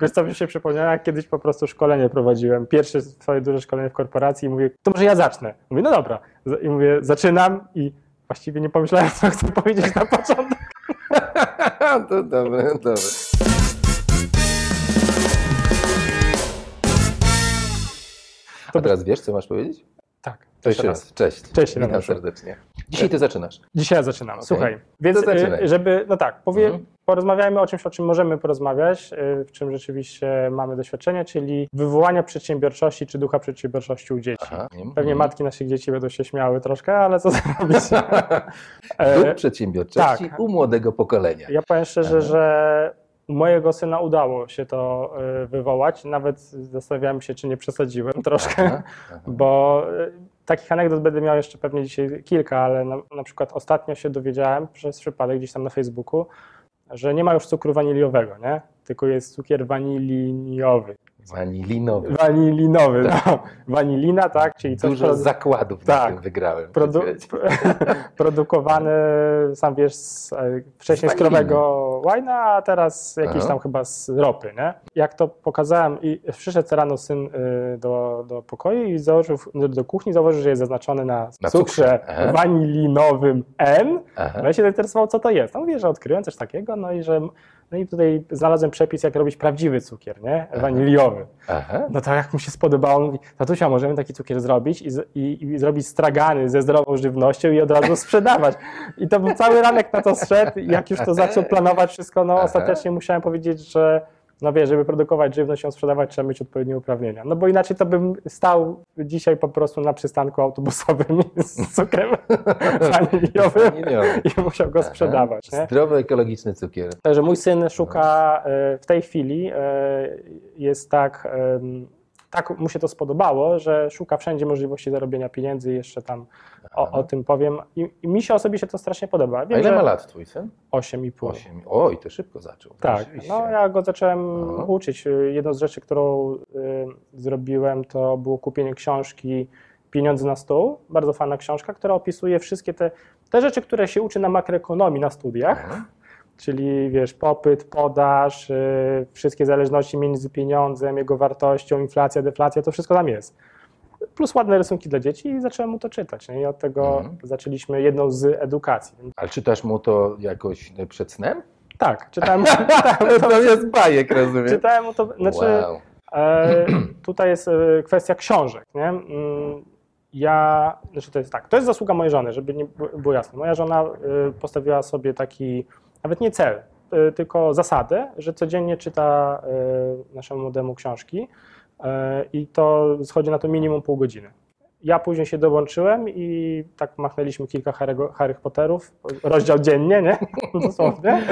Wiesz co mi się przypomniało, jak kiedyś po prostu szkolenie prowadziłem. Pierwsze swoje duże szkolenie w korporacji i mówię, to może ja zacznę. Mówię, no dobra. I mówię, zaczynam i właściwie nie pomyślałem, co chcę powiedzieć na początek. to dobre, dobre. A teraz wiesz, co masz powiedzieć? Tak. To jeszcze raz. Cześć. Cześć, Witam serdecznie. Dzisiaj ty zaczynasz. Dzisiaj ja zaczynam. Okej. Słuchaj, więc To y, żeby, no tak, powie, Mhm. Porozmawiajmy o czymś, o czym możemy porozmawiać, y, w czym rzeczywiście mamy doświadczenie, czyli wywołania przedsiębiorczości czy ducha przedsiębiorczości u dzieci. Aha. Pewnie Mhm. matki naszych dzieci będą się śmiały troszkę, ale co zrobić? E, Duch przedsiębiorczości tak. u młodego pokolenia. Ja powiem szczerze, Aha. że mojego syna udało się to y, wywołać. Nawet zastanawiałem się, czy nie przesadziłem troszkę, Aha, aha. bo y, takich anegdot będę miał jeszcze pewnie dzisiaj kilka, ale na, na przykład ostatnio się dowiedziałem przez przypadek gdzieś tam na Facebooku, że nie ma już cukru waniliowego, nie? Tylko jest cukier waniliniowy. Wanilinowy. Wanilinowy, no. Wanilina, tak? Czyli coś Dużo zakładów na Tak. tym wygrałem. produ- sam wiesz, z, e, wcześniej z Z krowego łajna, a teraz jakiś Aha. tam chyba z ropy, nie? Jak to pokazałem i przyszedł rano syn y, do, do pokoju i założył, do kuchni zauważył, że jest zaznaczony na, Na cukrze cukrze. Wanilinowym N. Aha. No i się zainteresował, co to jest. No mówię, że odkryłem coś takiego, no i że no i tutaj znalazłem przepis, jak robić prawdziwy cukier, nie? Waniliowy. Aha. No to jak mu się spodobało, mówi, tatusia, możemy taki cukier zrobić i, z, i, i zrobić stragany ze zdrową żywnością i od razu sprzedawać. I to był cały ranek na to zszedł i jak już to zaczął planować wszystko, no Aha. ostatecznie musiałem powiedzieć, że no wie, żeby produkować żywność i ją sprzedawać, trzeba mieć odpowiednie uprawnienia. No bo inaczej to bym stał dzisiaj po prostu na przystanku autobusowym z cukrem waniliowym Waniliowy. i musiał go sprzedawać. Nie? Zdrowy, ekologiczny cukier. Także mój syn szuka e, w tej chwili, e, jest tak, tak mu się to spodobało, że szuka wszędzie możliwości zarobienia pieniędzy i jeszcze tam o, o tym powiem. I, I mi się osobiście to strasznie podoba. A Wiem, ile że ma lat twój syn? 8,5. Osiem. Oj, to szybko zaczął. Tak, no ja go zacząłem Aha. uczyć. Jedną z rzeczy, którą y, zrobiłem, to było kupienie książki Pieniądze na stół. Bardzo fajna książka, która opisuje wszystkie te, te rzeczy, które się uczy na makroekonomii na studiach. Aha. Czyli wiesz, popyt, podaż, y, wszystkie zależności między pieniądzem, jego wartością, inflacja, deflacja, to wszystko tam jest. Plus ładne rysunki dla dzieci i zacząłem mu to czytać. Nie? I od tego Mhm. zaczęliśmy jedną z edukacji. Ale czytasz mu to jakoś przed snem? Tak, czytałem, czytałem, To jest bajek, rozumiem. czytałem mu to. Znaczy, Wow. E, tutaj jest e, kwestia książek. Nie? Mm, Ja, znaczy to jest tak, to jest zasługa mojej żony, żeby nie było jasne. Moja żona e, postawiła sobie taki, nawet nie cel, e, tylko zasadę, że codziennie czyta e, naszemu młodemu książki e, i to schodzi na to minimum pół godziny. Ja później się dołączyłem i tak machnęliśmy kilka Harry'ego- Harry Potterów, rozdział dziennie, nie? Dosłownie.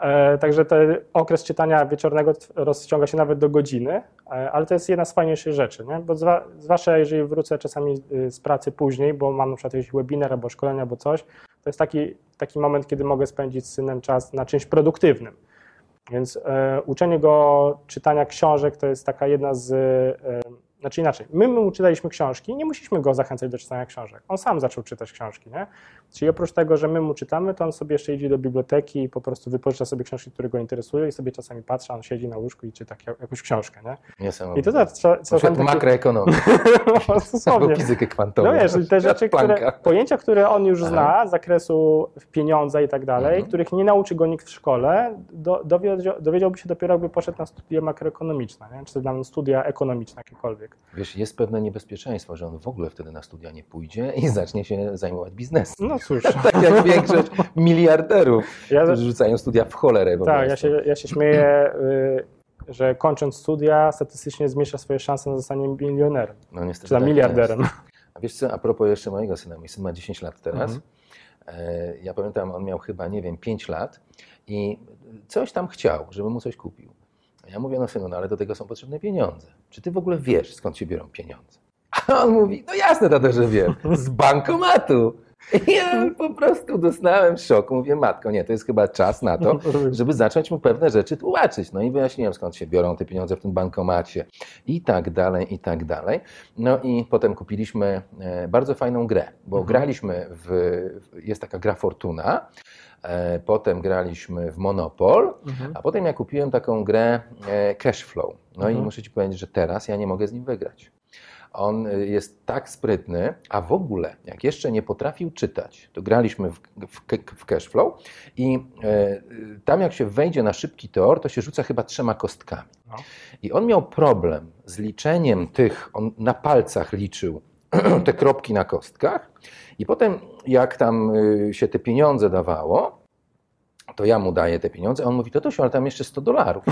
E, Także ten okres czytania wieczornego rozciąga się nawet do godziny, e, ale to jest jedna z fajniejszych rzeczy, nie? bo zwłaszcza jeżeli wrócę czasami y, z pracy później, bo mam na przykład jakiś webinar albo szkolenie albo coś, to jest taki, taki moment, kiedy mogę spędzić z synem czas na czymś produktywnym. Więc e, uczenie go czytania książek to jest taka jedna z. E, znaczy inaczej, my mu czytaliśmy książki, nie musieliśmy go zachęcać do czytania książek. On sam zaczął czytać książki, nie? Czyli oprócz tego, że my mu czytamy, to on sobie jeszcze idzie do biblioteki i po prostu wypożycza sobie książki, które go interesują i sobie czasami patrzy, on siedzi na łóżku i czyta jak- jakąś książkę, nie? I to za- Na co przykład makroekonomię no, dosłownie. albo fizykę kwantową. No wiesz, te rzeczy, które, pojęcia, które on już Aha. zna z zakresu pieniądza i tak dalej, Mhm. których nie nauczy go nikt w szkole, do, dowiedział, dowiedziałby się dopiero, jakby poszedł na studia makroekonomiczne, nie? czy tam studia ekonomiczne jakiekolwiek. Wiesz, jest pewne niebezpieczeństwo, że on w ogóle wtedy na studia nie pójdzie i zacznie się zajmować biznesem. No cóż, Tak jak większość miliarderów, ja, którzy rzucają studia w cholerę tak, ja się, ja się śmieję, y, że kończąc studia statystycznie zmniejsza swoje szanse na zostanie milionerem, No niestety czy tak miliarderem. Jest. A wiesz co, a propos jeszcze mojego syna, mój syn ma 10 lat teraz. Mhm. E, Ja pamiętam, on miał chyba, nie wiem, 5 lat i coś tam chciał, żeby mu coś kupił. Ja mówię, no synu, no ale do tego są potrzebne pieniądze. Czy ty w ogóle wiesz, skąd się biorą pieniądze? A on mówi, no jasne, tato, że wiem, z bankomatu. I ja po prostu dostałem szoku. Mówię, matko, nie, to jest chyba czas na to, żeby zacząć mu pewne rzeczy tłumaczyć. No i wyjaśniłem, skąd się biorą te pieniądze w tym bankomacie i tak dalej, i tak dalej. No i potem kupiliśmy e, bardzo fajną grę, bo Mhm. graliśmy w, jest taka gra Fortuna E, Potem graliśmy w Monopol, Mhm. a potem ja kupiłem taką grę e, Cashflow. No i Mhm. muszę Ci powiedzieć, że teraz ja nie mogę z nim wygrać. On y, jest tak sprytny, a w ogóle, jak jeszcze nie potrafił czytać, to graliśmy w, w, w Cashflow i e, y, tam jak się wejdzie na szybki tor, to się rzuca chyba trzema kostkami. No. I on miał problem z liczeniem tych, on na palcach liczył te kropki na kostkach i potem jak tam y, się te pieniądze dawało, to ja mu daję te pieniądze, a on mówi, to Tosiu, ale tam jeszcze 100 dolarów.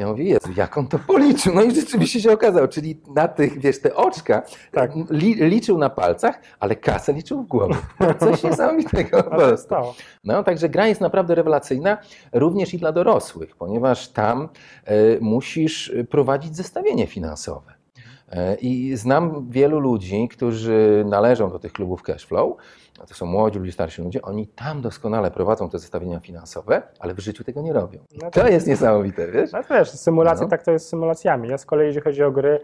Ja mówię, Jezu, jak on to policzył? No i rzeczywiście się okazało, czyli na tych, wiesz, te oczka Tak. li, liczył na palcach, ale kasę liczył w głowie. Coś niesamowitego po to prostu. No, także gra jest naprawdę rewelacyjna, również i dla dorosłych, ponieważ tam e, musisz prowadzić zestawienie finansowe. E, I znam wielu ludzi, którzy należą do tych klubów cashflow, to są młodzi ludzie, starsi ludzie, oni tam doskonale prowadzą te zestawienia finansowe, ale w życiu tego nie robią. No to jest niesamowite, wiesz? No to wiesz, symulacje No. tak to jest z symulacjami. Ja z kolei, jeżeli chodzi o gry,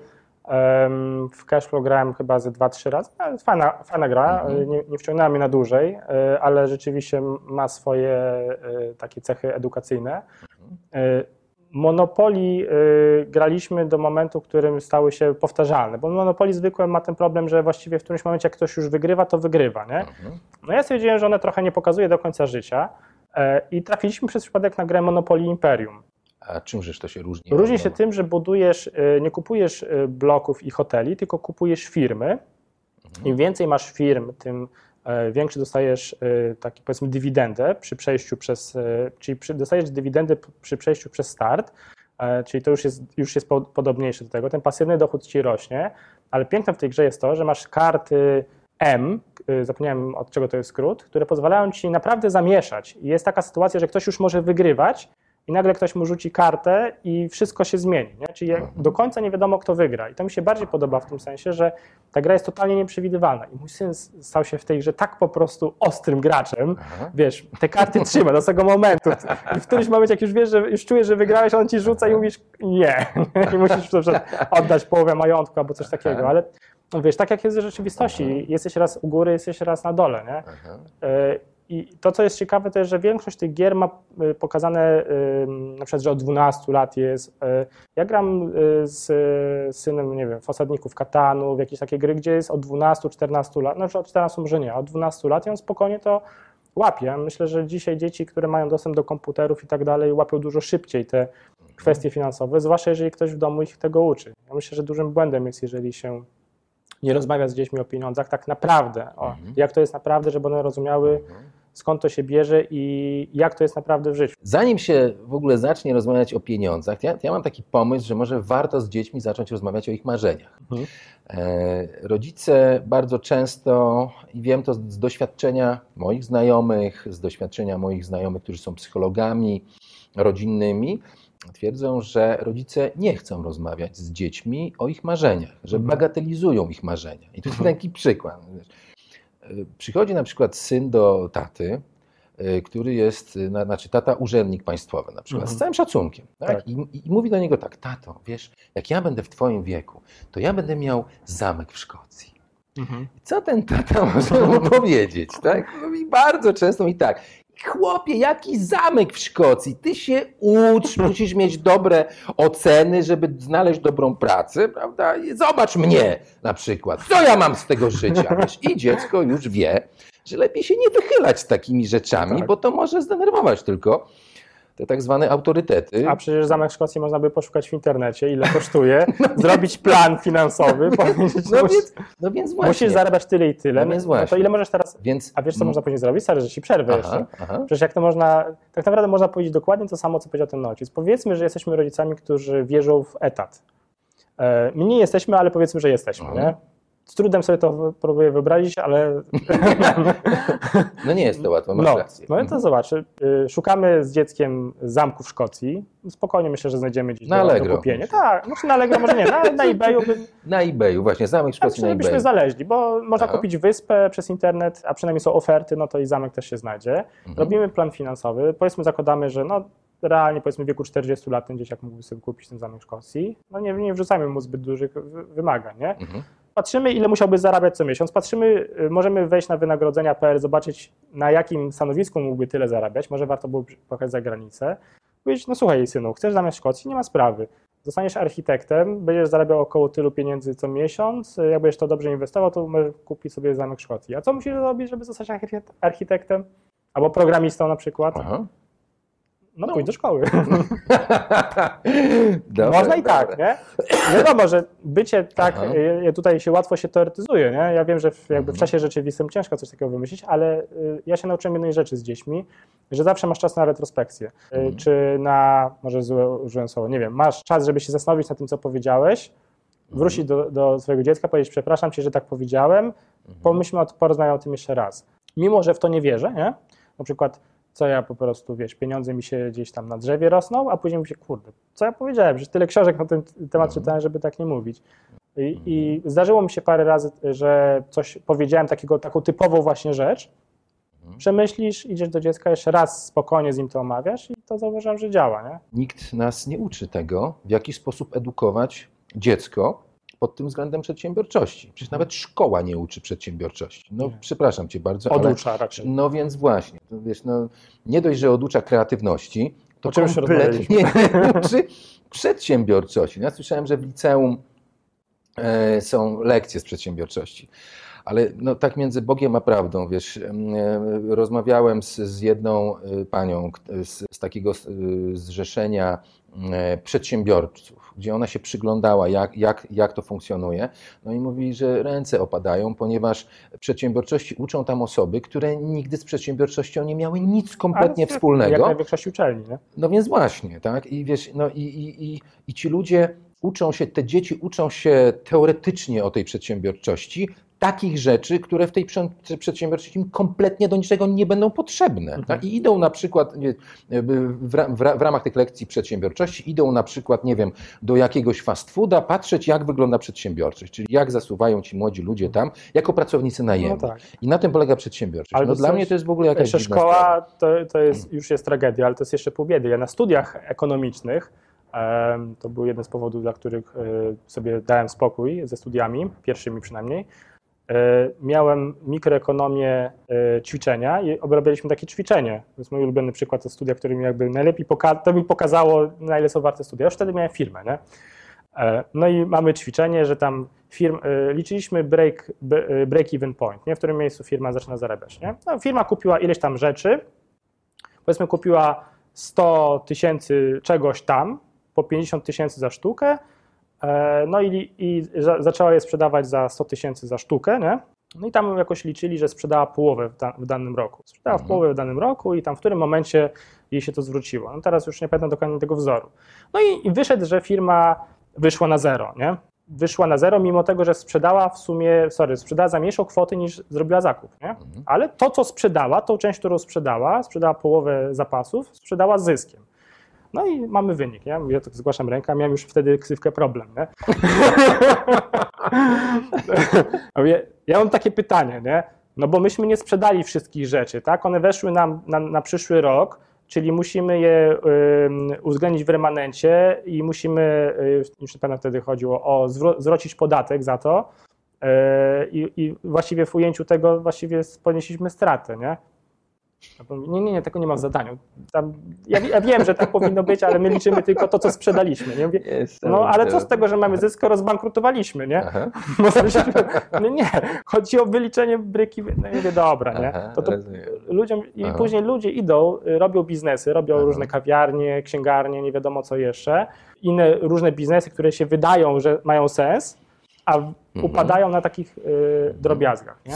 w Cashflow grałem chyba ze 2-3 razy. No, Fajna, fajna gra, Mhm. nie, nie wciągnęła mnie na dłużej, e, ale rzeczywiście ma swoje e, takie cechy edukacyjne. E, Monopoli e, graliśmy do momentu, w którym stały się powtarzalne, bo Monopoli zwykłe ma ten problem, że właściwie w którymś momencie jak ktoś już wygrywa, to wygrywa, nie? Mhm. No ja stwierdziłem, że one trochę nie pokazuje do końca życia e, i trafiliśmy przez przypadek na grę Monopoly Imperium. A czymżeż to się różni? Różni się tym, że budujesz, y, nie kupujesz y, bloków i hoteli, tylko kupujesz firmy. Im więcej masz firm, tym e, większy dostajesz y, taki powiedzmy dywidendę przy przejściu przez, y, czyli dostajesz dywidendę przy przejściu przez start, e, czyli to już jest, już jest po- podobniejsze do tego. Ten pasywny dochód ci rośnie, ale piękne w tej grze jest to, że masz karty M, zapomniałem od czego to jest skrót, które pozwalają ci naprawdę zamieszać. I jest taka sytuacja, że ktoś już może wygrywać i nagle ktoś mu rzuci kartę i wszystko się zmieni. Nie? Czyli jak do końca nie wiadomo, kto wygra. I to mi się bardziej podoba w tym sensie, że ta gra jest totalnie nieprzewidywalna. I mój syn stał się w tej grze tak po prostu ostrym graczem. Aha. Wiesz, te karty trzyma do tego momentu. I w którymś momencie, jak już wiesz, że już czujesz, że wygrałeś, on ci rzuca i mówisz nie. I musisz na oddać połowę majątku albo coś takiego. Ale wiesz, tak jak jest w rzeczywistości, jesteś raz u góry, jesteś raz na dole. Nie? I to, co jest ciekawe, to jest, że większość tych gier ma e, pokazane, na przykład, że od 12 lat jest. e, Ja gram e, z synem, nie wiem, w Osadników Katanu, w jakieś takie gry, gdzie jest od 12-14 lat, no, że od 14 może nie, od 12 lat i on spokojnie to łapie. Myślę, że dzisiaj dzieci, które mają dostęp do komputerów i tak dalej, łapią dużo szybciej te kwestie finansowe, zwłaszcza jeżeli ktoś w domu ich tego uczy. Ja myślę, że dużym błędem jest, jeżeli się nie rozmawia z dziećmi o pieniądzach tak naprawdę, o, Mhm. jak to jest naprawdę, żeby one rozumiały, skąd to się bierze i jak to jest naprawdę w życiu. Zanim się w ogóle zacznie rozmawiać o pieniądzach, ja, ja mam taki pomysł, że może warto z dziećmi zacząć rozmawiać o ich marzeniach. Mhm. E, rodzice bardzo często, i wiem to z, z doświadczenia moich znajomych, z doświadczenia moich znajomych, którzy są psychologami rodzinnymi, twierdzą, że rodzice nie chcą rozmawiać z dziećmi o ich marzeniach, że Mhm. bagatelizują ich marzenia. I tu jest Mhm. taki przykład. E, Przychodzi na przykład syn do taty, y, który jest, na, znaczy tata urzędnik państwowy na przykład, Mhm. z całym szacunkiem. Tak? Tak. I, I mówi do niego tak, tato, wiesz, jak ja będę w twoim wieku, to ja będę miał zamek w Szkocji. Co ten tata może mu powiedzieć, tak? Mówi bardzo często mi tak, chłopie, jaki zamek w Szkocji? Ty się ucz, musisz mieć dobre oceny, żeby znaleźć dobrą pracę, prawda? I Zobacz mnie na przykład, co ja mam z tego życia? Wiesz, I dziecko już wie, że lepiej się nie wychylać z takimi rzeczami, Tak. bo to może zdenerwować tylko te tak zwane autorytety. A przecież zamek Szkocji można by poszukać w internecie, ile kosztuje, zrobić plan finansowy, powiedzieć, No więc, no więc właśnie. musisz zarabiać tyle i tyle. No więc to właśnie. ile możesz teraz... Więc, A wiesz, co można później zrobić? Stary, że ci przerwę jeszcze. aha, aha. Przecież jak to można, tak naprawdę można powiedzieć dokładnie to samo, co powiedział ten ojciec. Powiedzmy, że jesteśmy rodzicami, którzy wierzą w etat. E, My nie jesteśmy, ale powiedzmy, że jesteśmy, Mhm. nie? Z trudem sobie to próbuję wyobrazić, ale No nie jest to łatwe, masz no, rację. no to zobacz, y, szukamy z dzieckiem zamku w Szkocji. Spokojnie myślę, że znajdziemy gdzieś Na do, do kupienia. Tak, znaczy na Allegro może nie, na, na eBayu by, Na eBayu, właśnie, zamek tak, Szkocji na żebyśmy eBayu. zaleźli, bo można Aha. kupić wyspę przez internet, a przynajmniej są oferty, no to i zamek też się znajdzie. Mhm. Robimy plan finansowy, powiedzmy zakładamy, że no realnie powiedzmy w wieku 40 lat ten dzieciak mógłby sobie kupić ten zamek w Szkocji. No nie, nie wrzucamy mu zbyt dużych wy- wymagań, nie? Mhm. Patrzymy, ile musiałby zarabiać co miesiąc, patrzymy, y, możemy wejść na wynagrodzenia.pl, zobaczyć na jakim stanowisku mógłby tyle zarabiać, może warto byłoby pojechać za granicę. Powiedzieć, no słuchaj synu, chcesz zamiast Szkocji, nie ma sprawy. Zostaniesz architektem, będziesz zarabiał około tylu pieniędzy co miesiąc, jak będziesz to dobrze inwestował, to możesz kupić sobie zamek Szkocji. A co musisz zrobić, żeby zostać architekt- architektem? Albo programistą na przykład? Aha. No, No. pójdź do szkoły. Dobra, Można i dobra. tak, nie? Wiadomo, że bycie tak, Aha. y, tutaj się łatwo się teoretyzuje, nie? Ja wiem, że w, jakby w Mhm. czasie rzeczywistym ciężko coś takiego wymyślić, ale y, ja się nauczyłem jednej rzeczy z dziećmi, że zawsze masz czas na retrospekcję. Y, Mhm. Czy na, może złe użyłem słowo, nie wiem, masz czas, żeby się zastanowić nad tym, co powiedziałeś, wrócić do, do swojego dziecka, powiedzieć, przepraszam cię, że tak powiedziałem, Mhm. pomyślmy, porozmawiamy o tym jeszcze raz. Mimo, że w to nie wierzę, nie? Na przykład, co ja po prostu, wiesz, pieniądze mi się gdzieś tam na drzewie rosną, a później mi się, kurde, co ja powiedziałem, że tyle książek na ten temat Mhm. czytałem, żeby tak nie mówić. I, I zdarzyło mi się parę razy, że coś powiedziałem, takiego, taką typową właśnie rzecz, Mhm. przemyślisz, idziesz do dziecka, jeszcze raz spokojnie z nim to omawiasz i to zauważyłem, że działa, nie? Nikt nas nie uczy tego, w jaki sposób edukować dziecko pod tym względem przedsiębiorczości. Przecież nawet szkoła nie uczy przedsiębiorczości. No, Nie. przepraszam cię bardzo, ale Oducza raczej. No więc właśnie, wiesz, no, nie dość, że oducza kreatywności, to kompletnie nie uczy przedsiębiorczości. Ja słyszałem, że w liceum e, są lekcje z przedsiębiorczości. Ale no, tak między Bogiem a prawdą, wiesz, e, rozmawiałem z, z jedną e, panią z, z takiego zrzeszenia przedsiębiorców, gdzie ona się przyglądała, jak, jak, jak to funkcjonuje. No i mówi, że ręce opadają, ponieważ przedsiębiorczości uczą tam osoby, które nigdy z przedsiębiorczością nie miały nic kompletnie Ale Jak wspólnego. na większości uczelni, nie? No więc właśnie, tak? I wiesz, no i, i, i, i ci ludzie uczą się, te dzieci uczą się teoretycznie o tej przedsiębiorczości, takich rzeczy, które w tej prze- przedsiębiorczości kompletnie do niczego nie będą potrzebne. Mhm. Tak? I idą na przykład nie, w, w, w ramach tych lekcji przedsiębiorczości, idą na przykład, nie wiem, do jakiegoś fast fooda, patrzeć jak wygląda przedsiębiorczość, czyli jak zasuwają ci młodzi ludzie tam jako pracownicy najemni. No tak. I na tym polega przedsiębiorczość. Ale no dla mnie to jest w ogóle jakaś Jeszcze szkoła to, to jest, już jest tragedia, ale to jest jeszcze pół biedy. Ja na studiach ekonomicznych, to był jeden z powodów, dla których e, sobie dałem spokój ze studiami, pierwszymi przynajmniej, e, miałem mikroekonomię e, ćwiczenia i obrabialiśmy takie ćwiczenie. To jest mój ulubiony przykład to studia, który mi jakby najlepiej poka- to mi pokazało, na ile są warte studia. Już wtedy miałem firmę, nie? E, No i mamy ćwiczenie, że tam firm, e, liczyliśmy break, b- e, break-even point, nie? w którym miejscu firma zaczyna zarabiać. Nie? No, firma kupiła ileś tam rzeczy, powiedzmy kupiła 100 tysięcy czegoś tam, po 50 tysięcy za sztukę, e, no i, i za, zaczęła je sprzedawać za 100 tysięcy za sztukę, nie? No i tam jakoś liczyli, że sprzedała połowę w, da, w danym roku. Sprzedała w Mhm. połowę w danym roku i tam w którym momencie jej się to zwróciło. No teraz już nie pamiętam dokładnie tego wzoru. No i, i wyszedł, że firma wyszła na zero, nie? Wyszła na zero, mimo tego, że sprzedała w sumie, sorry, sprzedała za mniejszą kwotę niż zrobiła zakup, nie? Mhm. Ale to, co sprzedała, tą część, którą sprzedała, sprzedała połowę zapasów, sprzedała z zyskiem. No i mamy wynik, nie? Ja tak zgłaszam rękę, miałem już wtedy ksywkę problem, nie? Ja mam takie pytanie, nie? No bo myśmy nie sprzedali wszystkich rzeczy, tak? One weszły nam na, na przyszły rok, czyli musimy je uwzględnić w remanencie i musimy, y, już nie pamiętam wtedy chodziło, o zwro- zwrócić podatek za to i, i właściwie w ujęciu tego właściwie ponieśliśmy stratę, nie? Mówi, Nie, nie, nie, tego nie ma w zadaniu. Tam, ja, ja wiem, że tak powinno być, ale my liczymy tylko to, co sprzedaliśmy. Nie? Mówię, no ale co z tego, że mamy zysk, skoro zbankrutowaliśmy, nie? No nie, chodzi o wyliczenie bryki. No i mówię, dobra, nie? To, to ludziom, I Aha. później ludzie idą, y, robią biznesy, robią Aha. różne kawiarnie, księgarnie, nie wiadomo co jeszcze, inne różne biznesy, które się wydają, że mają sens, a Mhm. upadają na takich y, drobiazgach, nie?